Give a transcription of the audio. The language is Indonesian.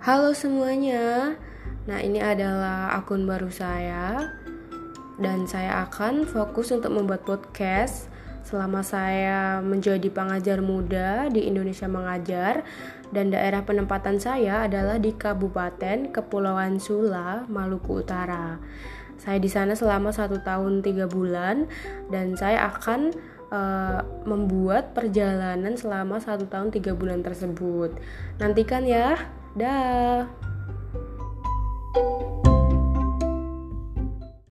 Halo semuanya. Nah, ini adalah akun baru saya dan saya akan fokus untuk membuat podcast selama saya menjadi pengajar muda di Indonesia Mengajar dan daerah penempatan saya adalah di Kabupaten Kepulauan Sula, Maluku Utara. Saya di sana selama satu tahun tiga bulan dan saya akan uh, membuat perjalanan selama satu tahun tiga bulan tersebut. Nantikan ya. Dah.